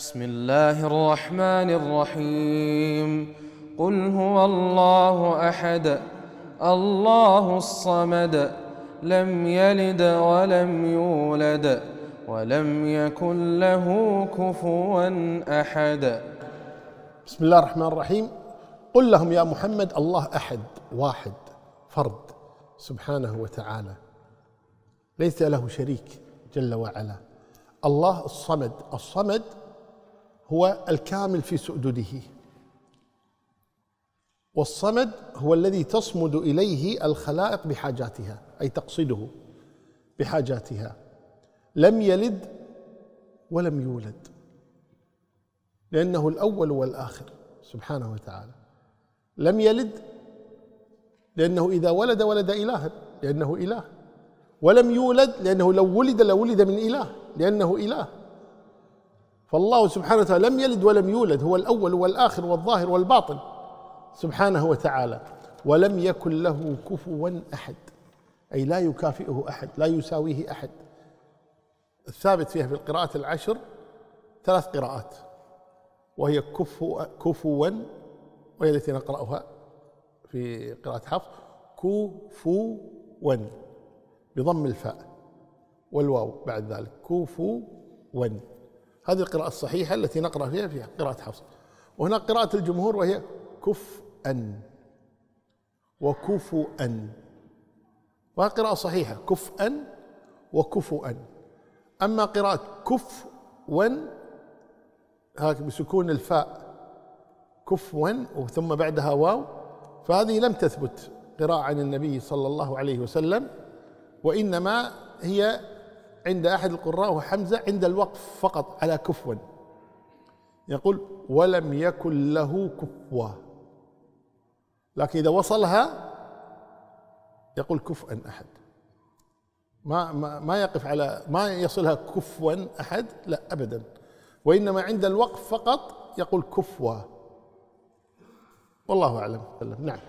بسم الله الرحمن الرحيم. قل هو الله أحد الله الصمد لم يلد ولم يولد ولم يكن له كفوا أحد. بسم الله الرحمن الرحيم. قل لهم يا محمد الله أحد واحد فرد سبحانه وتعالى. ليس له شريك جل وعلا. الله الصمد الصمد هو الكامل في سؤدده. والصمد هو الذي تصمد إليه الخلائق بحاجاتها أي تقصده بحاجاتها. لم يلد ولم يولد لأنه الأول والآخر سبحانه وتعالى. لم يلد لأنه إذا ولد ولد الها لأنه إله. ولم يولد لأنه لو ولد لولد من إله لأنه إله. فالله سبحانه وتعالى لم يلد ولم يولد هو الأول والآخر والظاهر والباطن. سبحانه وتعالى. ولم يكن له كفوا أحد. أي لا يكافئه أحد لا يساويه أحد. الثابت فيها في القراءات العشر ثلاث قراءات. وهي كفو كفوا وهي التي نقرأها في قراءة حفص كفوا. بضم الفاء والواو بعد ذلك. كفوا. هذه القراءة الصحيحة التي نقرأ فيها في قراءة حفص. وهناك قراءة الجمهور وهي كفءا وكفؤا. وهذه قراءة صحيحة كفءا وكفؤا. أما قراءة كفوا هاك بسكون الفاء كفوا ثم بعدها واو فهذه لم تثبت قراءة عن النبي صلى الله عليه وسلم وإنما هي عند أحد القراء وهو حمزة عند الوقف فقط على كفوا. يقول ولم يكن له كفوا لكن إذا وصلها يقول كفءا أحد. ما ما ما يقف على ما يصلها كفوا أحد لا أبدا. وإنما عند الوقف فقط يقول كفوا والله أعلم. نعم.